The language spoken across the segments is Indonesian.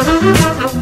Thank.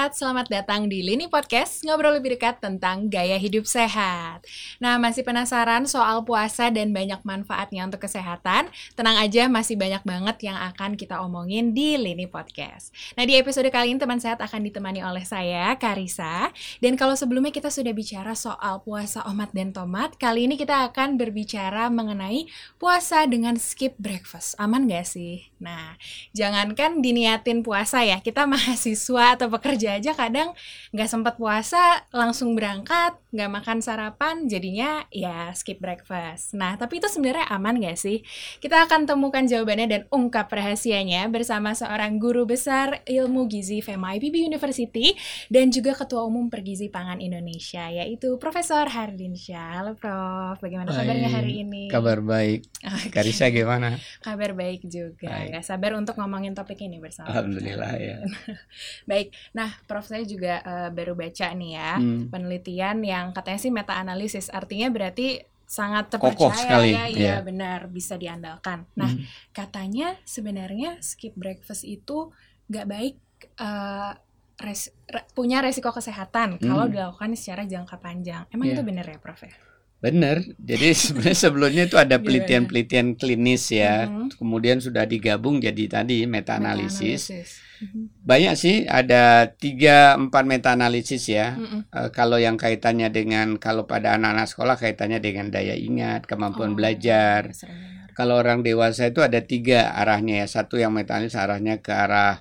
Sehat, selamat datang di Lini Podcast, ngobrol lebih dekat tentang gaya hidup sehat. Nah, masih penasaran soal puasa dan banyak manfaatnya untuk kesehatan? Tenang aja, masih banyak banget yang akan kita omongin di Lini Podcast. Nah, di episode kali ini teman sehat akan ditemani oleh saya, Karisa. Dan kalau sebelumnya kita sudah bicara soal puasa omat dan tomat, kali ini kita akan berbicara mengenai puasa dengan skip breakfast. Aman gak sih? Nah, jangankan diniatin puasa ya, kita mahasiswa atau pekerja aja kadang nggak sempat puasa langsung berangkat nggak makan sarapan jadinya ya skip breakfast. Nah tapi itu sebenarnya aman nggak sih? Kita akan temukan jawabannya dan ungkap rahasianya bersama seorang guru besar ilmu gizi FEMA IPB University dan juga ketua umum Pergizi Pangan Indonesia yaitu Profesor Hardinsyah halo Prof. Bagaimana kabarnya hari ini? Kabar baik. Oke. Karisa gimana? Kabar baik juga. Baik. ya sabar untuk ngomongin topik ini bersama. Alhamdulillah ya. Baik, nah Prof saya juga eh, baru baca nih ya Hmm. penelitian yang katanya sih meta analisis, artinya berarti sangat Kokoh terpercaya sekali, ya, iya. benar bisa diandalkan. Nah Hmm. katanya sebenarnya skip breakfast itu nggak baik, eh, res- re- punya resiko kesehatan kalau Hmm. dilakukan secara jangka panjang. Emang Iya. itu benar ya Prof ya? Benar jadi sebenarnya sebelumnya itu ada Gimana? penelitian-penelitian klinis ya Mhm. kemudian sudah digabung jadi tadi meta analisis Meta-analisis. Mhm. banyak sih ada tiga empat meta analisis ya Mm-mm. Eh, kalau yang kaitannya dengan kalau pada anak-anak sekolah kaitannya dengan daya ingat kemampuan Oh, belajar dengar. kalau orang dewasa itu ada tiga arahnya ya satu yang meta analisis arahnya ke arah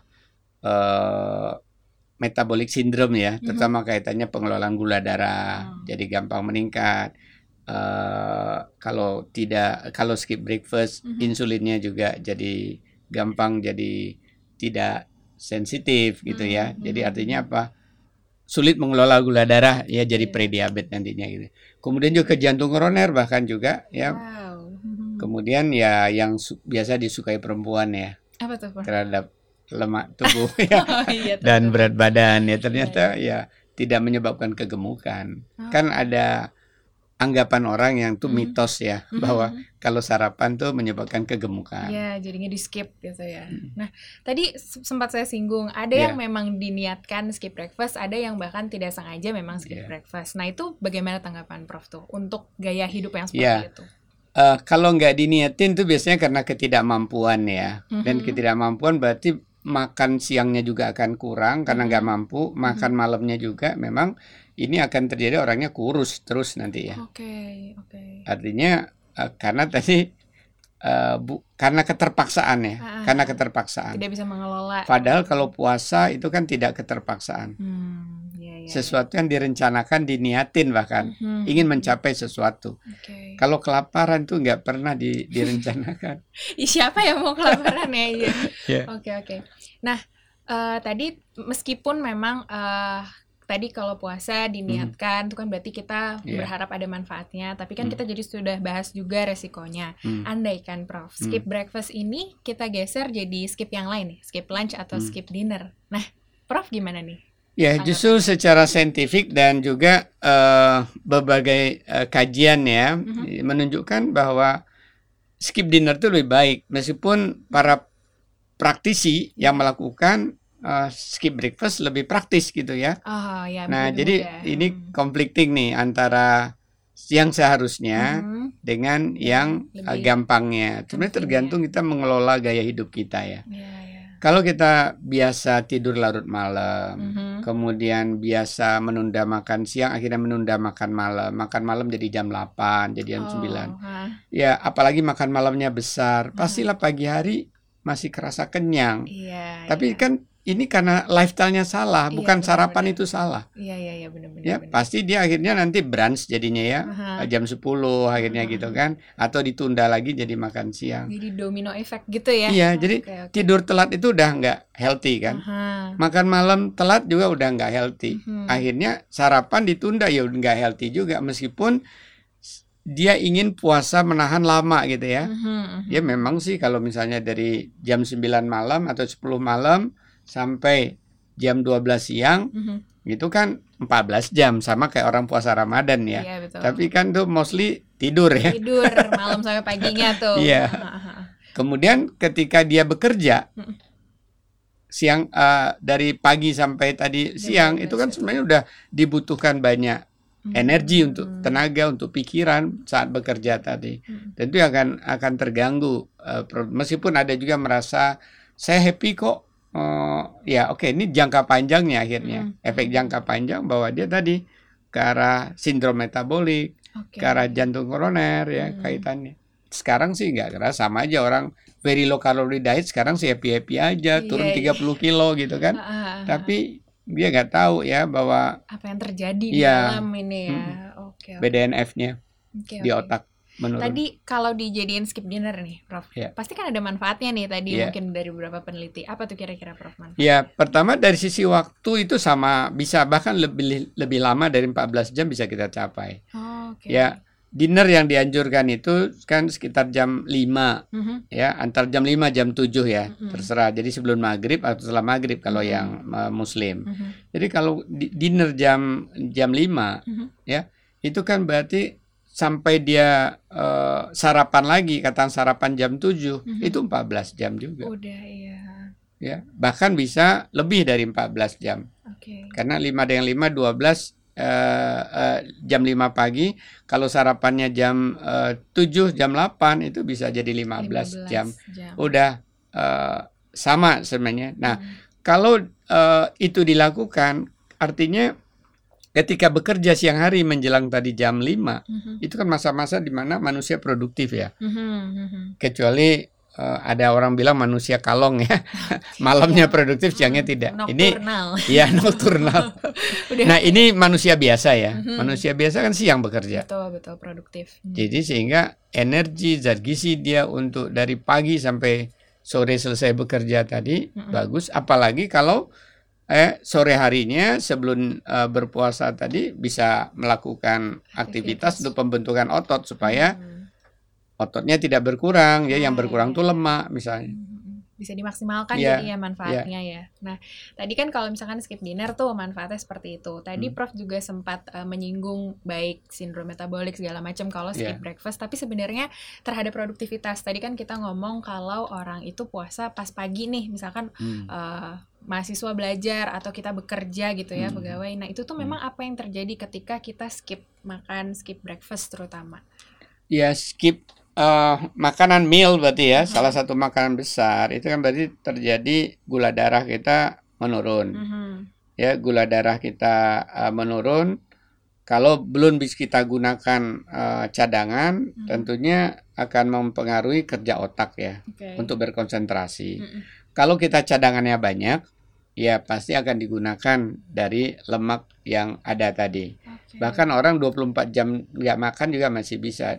eh metabolic syndrome ya Mhm. terutama kaitannya pengelolaan gula darah Oh. jadi gampang meningkat eh kalau tidak kalau skip breakfast Mhm. insulinnya juga jadi gampang jadi tidak sensitif gitu ya Mhm, jadi mhm. artinya apa sulit mengelola gula darah ya jadi Iya. prediabetes nantinya gitu kemudian juga ke jantung koroner bahkan juga ya Wow. Mhm. Kemudian ya yang su- biasa disukai perempuan ya Apa tuh terhadap lemak tubuh ya Oh, iya, dan berat badan ya ternyata ya tidak menyebabkan kegemukan. Oh. Kan ada anggapan orang yang tuh Mhm. mitos ya Mhm. bahwa kalau sarapan tuh menyebabkan kegemukan. Ya, jadinya di skip gitu ya. Hmm. Nah, tadi se- sempat saya singgung, ada Iya. yang memang diniatkan skip breakfast, ada yang bahkan tidak sengaja memang skip Iya. breakfast. Nah, itu bagaimana tanggapan Prof tuh untuk gaya hidup yang seperti Iya. itu? Eh, kalau nggak diniatin tuh biasanya karena ketidakmampuan ya. Dan Mhm. ketidakmampuan berarti makan siangnya juga akan kurang karena nggak Mhm. mampu. Makan malamnya juga memang ini akan terjadi orangnya kurus terus nanti ya. Oke, oke. Artinya eh, karena tadi eh, bu, karena keterpaksaan ya, Ah. karena keterpaksaan. Tidak bisa mengelola. Padahal kalau puasa itu kan tidak keterpaksaan. Hmm, ya, ya, Sesuatu yang direncanakan, diniatin bahkan, Mhm. ingin mencapai sesuatu. Oke. Kalau kelaparan tuh nggak pernah di- direncanakan. Siapa yang mau kelaparan ya? Iya. Iya. Oke, oke. Nah, eh, tadi meskipun memang eh, tadi kalau puasa diniatkan itu kan berarti kita Iya. berharap ada manfaatnya, tapi kan Hmm. kita jadi sudah bahas juga resikonya. Hmm. Andaikan Prof, skip breakfast ini kita geser jadi skip yang lain nih, skip lunch atau Hmm. skip dinner. Nah, Prof gimana nih? Ya, justru secara saintifik dan juga eh, berbagai eh, kajian ya Mhm. menunjukkan bahwa skip dinner itu lebih baik meskipun para praktisi yang melakukan eh, skip breakfast lebih praktis gitu ya. Oh ya. Nah, jadi mudah. ini Hmm. conflicting nih antara yang seharusnya Mhm. dengan yang eh, Lebih gampangnya. Sebenarnya penting tergantung kita mengelola gaya hidup kita ya. Iya, iya. Kalau kita biasa tidur larut malam, Mhm. kemudian biasa menunda makan siang, akhirnya menunda makan malam. Makan malam jadi jam 8, jadi jam Oh, 9. hah. Ya, apalagi makan malamnya besar, pastilah pagi hari masih kerasa kenyang. Iya. Tapi iya. kan ini karena lifestyle-nya salah, Iya, bukan sarapan benar-benar. itu salah. Iya, iya, iya benar-benar. Ya, pasti dia akhirnya nanti brunch jadinya ya. Aha. jam 10 akhirnya Mhm. gitu kan atau ditunda lagi jadi makan siang. Jadi domino efek gitu ya? Iya, jadi oke. Tidur telat itu udah nggak healthy kan. Aha. Makan malam telat juga udah nggak healthy. Mhm. Akhirnya sarapan ditunda ya udah nggak healthy juga meskipun dia ingin puasa menahan lama gitu ya. Mhm, mhm. Ya memang sih kalau misalnya dari jam 9 malam atau 10 malam sampai jam 12 siang Mhm. itu kan 14 jam sama kayak orang puasa Ramadan ya. Iya, betul. Tapi kan tuh mostly tidur ya. tidur malam sampai paginya tuh. Iya. Kemudian ketika dia bekerja siang eh, dari pagi sampai tadi siang itu kan 12 sebenarnya udah dibutuhkan banyak energi Hmm. untuk tenaga untuk pikiran saat bekerja tadi. Hmm. Tentu akan akan terganggu pro- meskipun ada juga merasa saya happy kok. Eh, ya oke ini jangka panjangnya akhirnya Hmm. efek jangka panjang bahwa dia tadi ke arah sindrom metabolik Oke. ke arah jantung koroner ya Hmm. kaitannya. Sekarang sih nggak keras sama aja orang very low calorie diet sekarang sih happy happy aja Iya, turun iya. 30 kilo gitu kan. Ah, ah, ah. Tapi dia nggak tahu ya bahwa apa yang terjadi di Iya. dalam ini ya. Oke. oke. BDNF-nya Oke, di otak menurun. Tadi kalau dijadiin skip dinner nih, Prof. Iya. Pasti kan ada manfaatnya nih tadi Iya. mungkin dari beberapa peneliti. Apa tuh kira-kira Prof manfaat? Ya, pertama dari sisi waktu itu sama bisa bahkan lebih lebih lama dari 14 jam bisa kita capai. Oh, oke. Ya, dinner yang dianjurkan itu kan sekitar jam 5 Mhm. ya, antar jam 5 jam 7 ya, Mm-mm. terserah. Jadi sebelum maghrib atau setelah maghrib kalau Mm-mm. yang uh, muslim. Mhm. Jadi kalau di- dinner jam jam 5 Mhm. ya, itu kan berarti sampai dia uh, sarapan lagi, kata sarapan jam 7 Mhm. itu 14 jam juga Udah iya. ya. Bahkan bisa lebih dari 14 jam. Oke. Karena 5 dengan 5 12 eh, eh, jam 5 pagi, kalau sarapannya jam eh, 7 jam 8 itu bisa jadi 15, jam. Udah eh, sama sebenarnya. Nah, Hmm. kalau eh, itu dilakukan artinya ketika bekerja siang hari menjelang tadi jam 5 Mhm. itu kan masa-masa di mana manusia produktif ya. Mhm, mhm. Kecuali eh, ada orang bilang manusia kalong ya. Malamnya produktif, siangnya tidak. Ini Nocturnal. ya nocturnal. Nah, ini manusia biasa ya. Mhm. Manusia biasa kan siang bekerja. betul betul produktif. Hmm. Jadi sehingga energi zat gizi dia untuk dari pagi sampai sore selesai bekerja tadi Mhm. bagus apalagi kalau eh sore harinya sebelum eh, berpuasa tadi bisa melakukan aktivitas untuk pembentukan otot supaya Hmm. ototnya tidak berkurang ya yang Ah, berkurang iya, tuh iya. lemak misalnya. Mhm. Bisa dimaksimalkan Iya, jadi ya manfaatnya ya. Nah, tadi kan kalau misalkan skip dinner tuh manfaatnya seperti itu. Tadi Hmm. Prof juga sempat eh, menyinggung baik sindrom metabolik segala macam kalau skip Iya. breakfast, tapi sebenarnya terhadap produktivitas. Tadi kan kita ngomong kalau orang itu puasa pas pagi nih, misalkan Hmm. eh, mahasiswa belajar atau kita bekerja gitu ya Hmm. pegawai. Nah, itu tuh Hmm. memang apa yang terjadi ketika kita skip makan, skip breakfast terutama. Ya skip eh, makanan meal berarti ya Mhm. salah satu makanan besar itu kan berarti terjadi gula darah kita menurun Mhm. ya gula darah kita eh, menurun kalau belum bisa kita gunakan eh, cadangan Mhm. tentunya akan mempengaruhi kerja otak ya Oke. untuk berkonsentrasi Mhm. kalau kita cadangannya banyak ya pasti akan digunakan dari lemak yang ada tadi Oke. bahkan orang 24 jam nggak makan juga masih bisa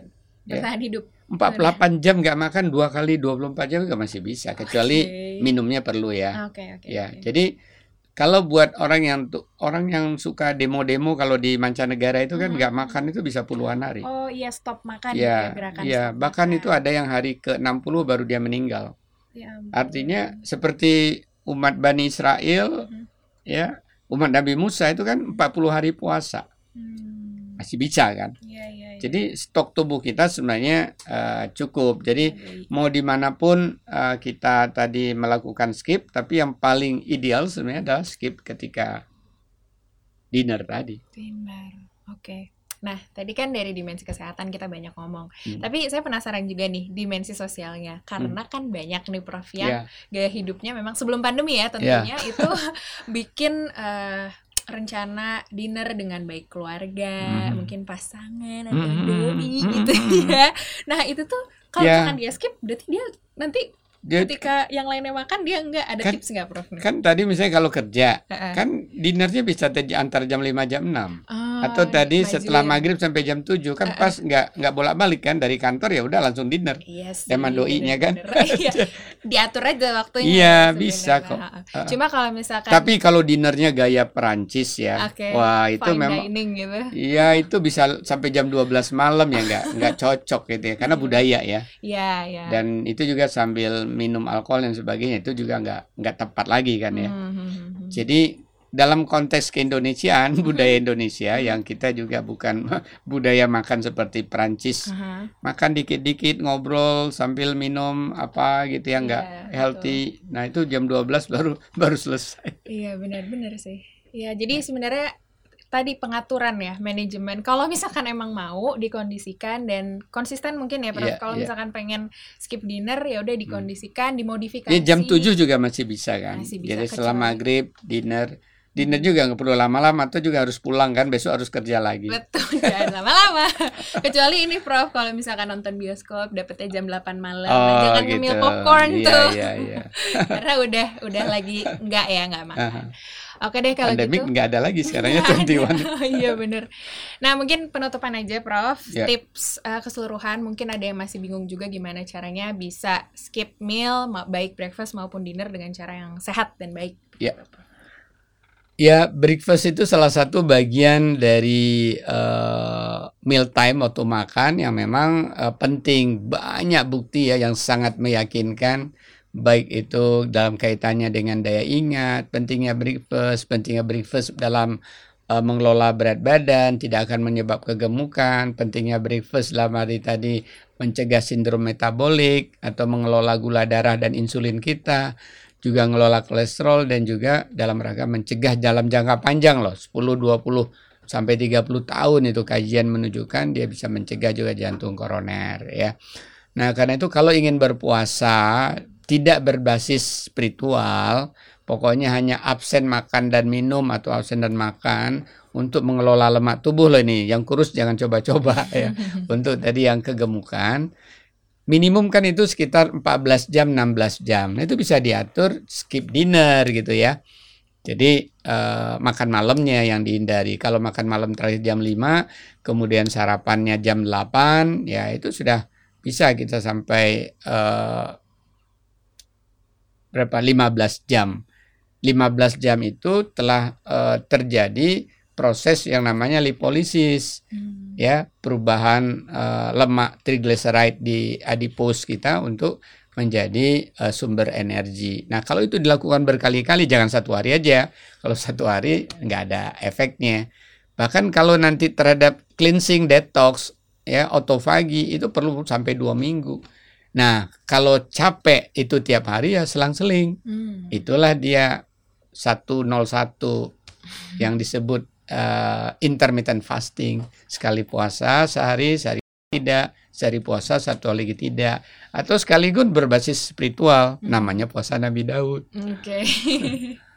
ya. bertahan hidup. 48 jam nggak makan dua kali 24 jam juga masih bisa kecuali minumnya perlu ya. Oke oke. Ya, oke. jadi kalau buat orang yang orang yang suka demo-demo kalau di mancanegara itu kan Mhm. nggak makan itu bisa puluhan hari. Oh iya stop makan gitu ya, gerakan ya, stop bahkan makan. itu ada yang hari ke-60 baru dia meninggal. Ya ampun. Artinya seperti umat Bani Israel Mhm. ya, umat Nabi Musa itu kan 40 hari puasa. Hmm. Masih bisa kan? Iya iya. Jadi stok tubuh kita sebenarnya eh, cukup. Jadi Baik. mau di mana pun uh, kita tadi melakukan skip, tapi yang paling ideal sebenarnya adalah skip ketika dinner tadi. Benar. Oke. Nah, tadi kan dari dimensi kesehatan kita banyak ngomong. Hmm. Tapi saya penasaran juga nih dimensi sosialnya. Karena kan banyak nih Prof yang Ya, gaya hidupnya memang sebelum pandemi ya tentunya itu bikin eh, rencana dinner dengan baik keluarga, Mhm. mungkin pasangan atau Mhm, doi mhm, gitu ya. Nah, itu tuh kalau Ya. misalkan dia skip berarti dia nanti dia ketika yang lainnya makan dia enggak ada Kan- tips nggak Prof? kan tadi misalnya kalau kerja, Heeh. kan dinernya bisa antara jam 5 jam 6. Ah, Atau tadi maju setelah ya. maghrib sampai jam 7 kan Heeh. pas nggak nggak bolak-balik kan dari kantor ya udah langsung dinner. Iya sih. Zaman doinya kan. Iya. Diatur aja waktunya. Iya, bisa kok. Ha-ha. Heeh. Cuma kalau misalkan Tapi kalau dinernya gaya Perancis ya, Oke, wah itu fine memang dining gitu. Iya itu bisa sampai jam 12 malam ya nggak nggak cocok gitu ya karena Iya. budaya ya. Iya, iya. dan itu juga sambil minum alkohol dan sebagainya itu juga nggak nggak tepat lagi kan ya. Hmm, hmm, hmm, hmm. Jadi dalam konteks keindonesiaan budaya Indonesia yang kita juga bukan budaya makan seperti Perancis uh -huh. makan dikit-dikit ngobrol sambil minum apa gitu ya nggak yeah, healthy betul. nah itu jam 12 baru baru selesai iya benar-benar sih ya jadi sebenarnya tadi pengaturan ya manajemen. Kalau misalkan emang mau dikondisikan dan konsisten mungkin ya, Yeah, Kalau yeah. misalkan pengen skip dinner ya udah hmm. dikondisikan, hmm. dimodifikasi. Ya, jam 7 juga masih bisa kan. Masih bisa, Jadi setelah maghrib dinner dinner juga nggak perlu lama-lama atau juga harus pulang kan besok harus kerja lagi betul jangan lama-lama kecuali ini prof kalau misalkan nonton bioskop dapetnya jam 8 malam oh, jangan gitu. ngemil popcorn iya, tuh iya, iya. karena udah udah lagi nggak ya nggak makan uh -huh. Oke deh kalau Pandemic gitu. nggak ada lagi sekarang ya 21. iya bener. Nah mungkin penutupan aja Prof. Yeah. Tips uh, keseluruhan mungkin ada yang masih bingung juga gimana caranya bisa skip meal baik breakfast maupun dinner dengan cara yang sehat dan baik. Ya. Yeah. Ya, breakfast itu salah satu bagian dari uh, meal time atau makan yang memang uh, penting. Banyak bukti ya yang sangat meyakinkan baik itu dalam kaitannya dengan daya ingat, pentingnya breakfast, pentingnya breakfast dalam uh, mengelola berat badan, tidak akan menyebab kegemukan, pentingnya breakfast dalam hari tadi mencegah sindrom metabolik atau mengelola gula darah dan insulin kita juga ngelola kolesterol dan juga dalam rangka mencegah dalam jangka panjang loh 10 20 sampai 30 tahun itu kajian menunjukkan dia bisa mencegah juga jantung koroner ya. Nah, karena itu kalau ingin berpuasa tidak berbasis spiritual, pokoknya hanya absen makan dan minum atau absen dan makan untuk mengelola lemak tubuh loh ini. Yang kurus jangan coba-coba ya. untuk tadi yang kegemukan minimum kan itu sekitar 14 jam 16 jam. Nah, itu bisa diatur skip dinner gitu ya. Jadi uh, makan malamnya yang dihindari. Kalau makan malam terakhir jam 5, kemudian sarapannya jam 8, ya itu sudah bisa kita sampai uh, berapa 15 jam. 15 jam itu telah uh, terjadi proses yang namanya lipolisis hmm. ya perubahan uh, lemak triglyceride di adipose kita untuk menjadi uh, sumber energi. Nah kalau itu dilakukan berkali-kali jangan satu hari aja. Kalau satu hari nggak ada efeknya. Bahkan kalau nanti terhadap cleansing detox ya otofagi itu perlu sampai dua minggu. Nah kalau capek itu tiap hari ya selang-seling. Hmm. Itulah dia 101 yang disebut uh, intermittent fasting. Sekali puasa sehari sehari tidak. Sehari puasa satu lagi tidak atau sekaligus berbasis spiritual hmm. namanya puasa Nabi Daud. Oke. Okay.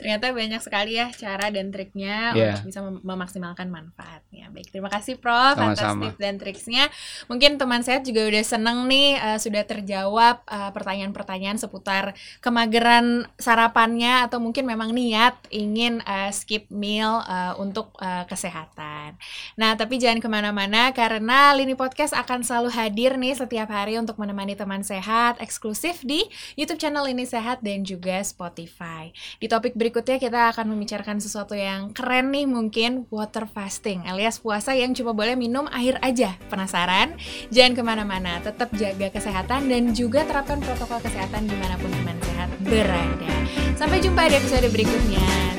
Ternyata banyak sekali ya cara dan triknya yeah. untuk bisa mem memaksimalkan manfaatnya. Baik, terima kasih Prof Sama -sama. atas tips dan triksnya. Mungkin teman saya juga udah seneng nih uh, sudah terjawab eh, pertanyaan-pertanyaan uh, seputar kemageran sarapannya atau mungkin memang niat ingin uh, skip meal uh, untuk uh, kesehatan. Nah, tapi jangan ke mana-mana karena Lini Podcast akan selalu hadir nih setiap hari untuk menemani teman sehat eksklusif di YouTube channel Lini Sehat dan juga Spotify. Di topik berikutnya kita akan membicarakan sesuatu yang keren nih mungkin water fasting alias puasa yang cuma boleh minum air aja. Penasaran? Jangan ke mana-mana, tetap jaga kesehatan dan juga terapkan protokol kesehatan di mana pun teman sehat berada. Sampai jumpa di episode berikutnya.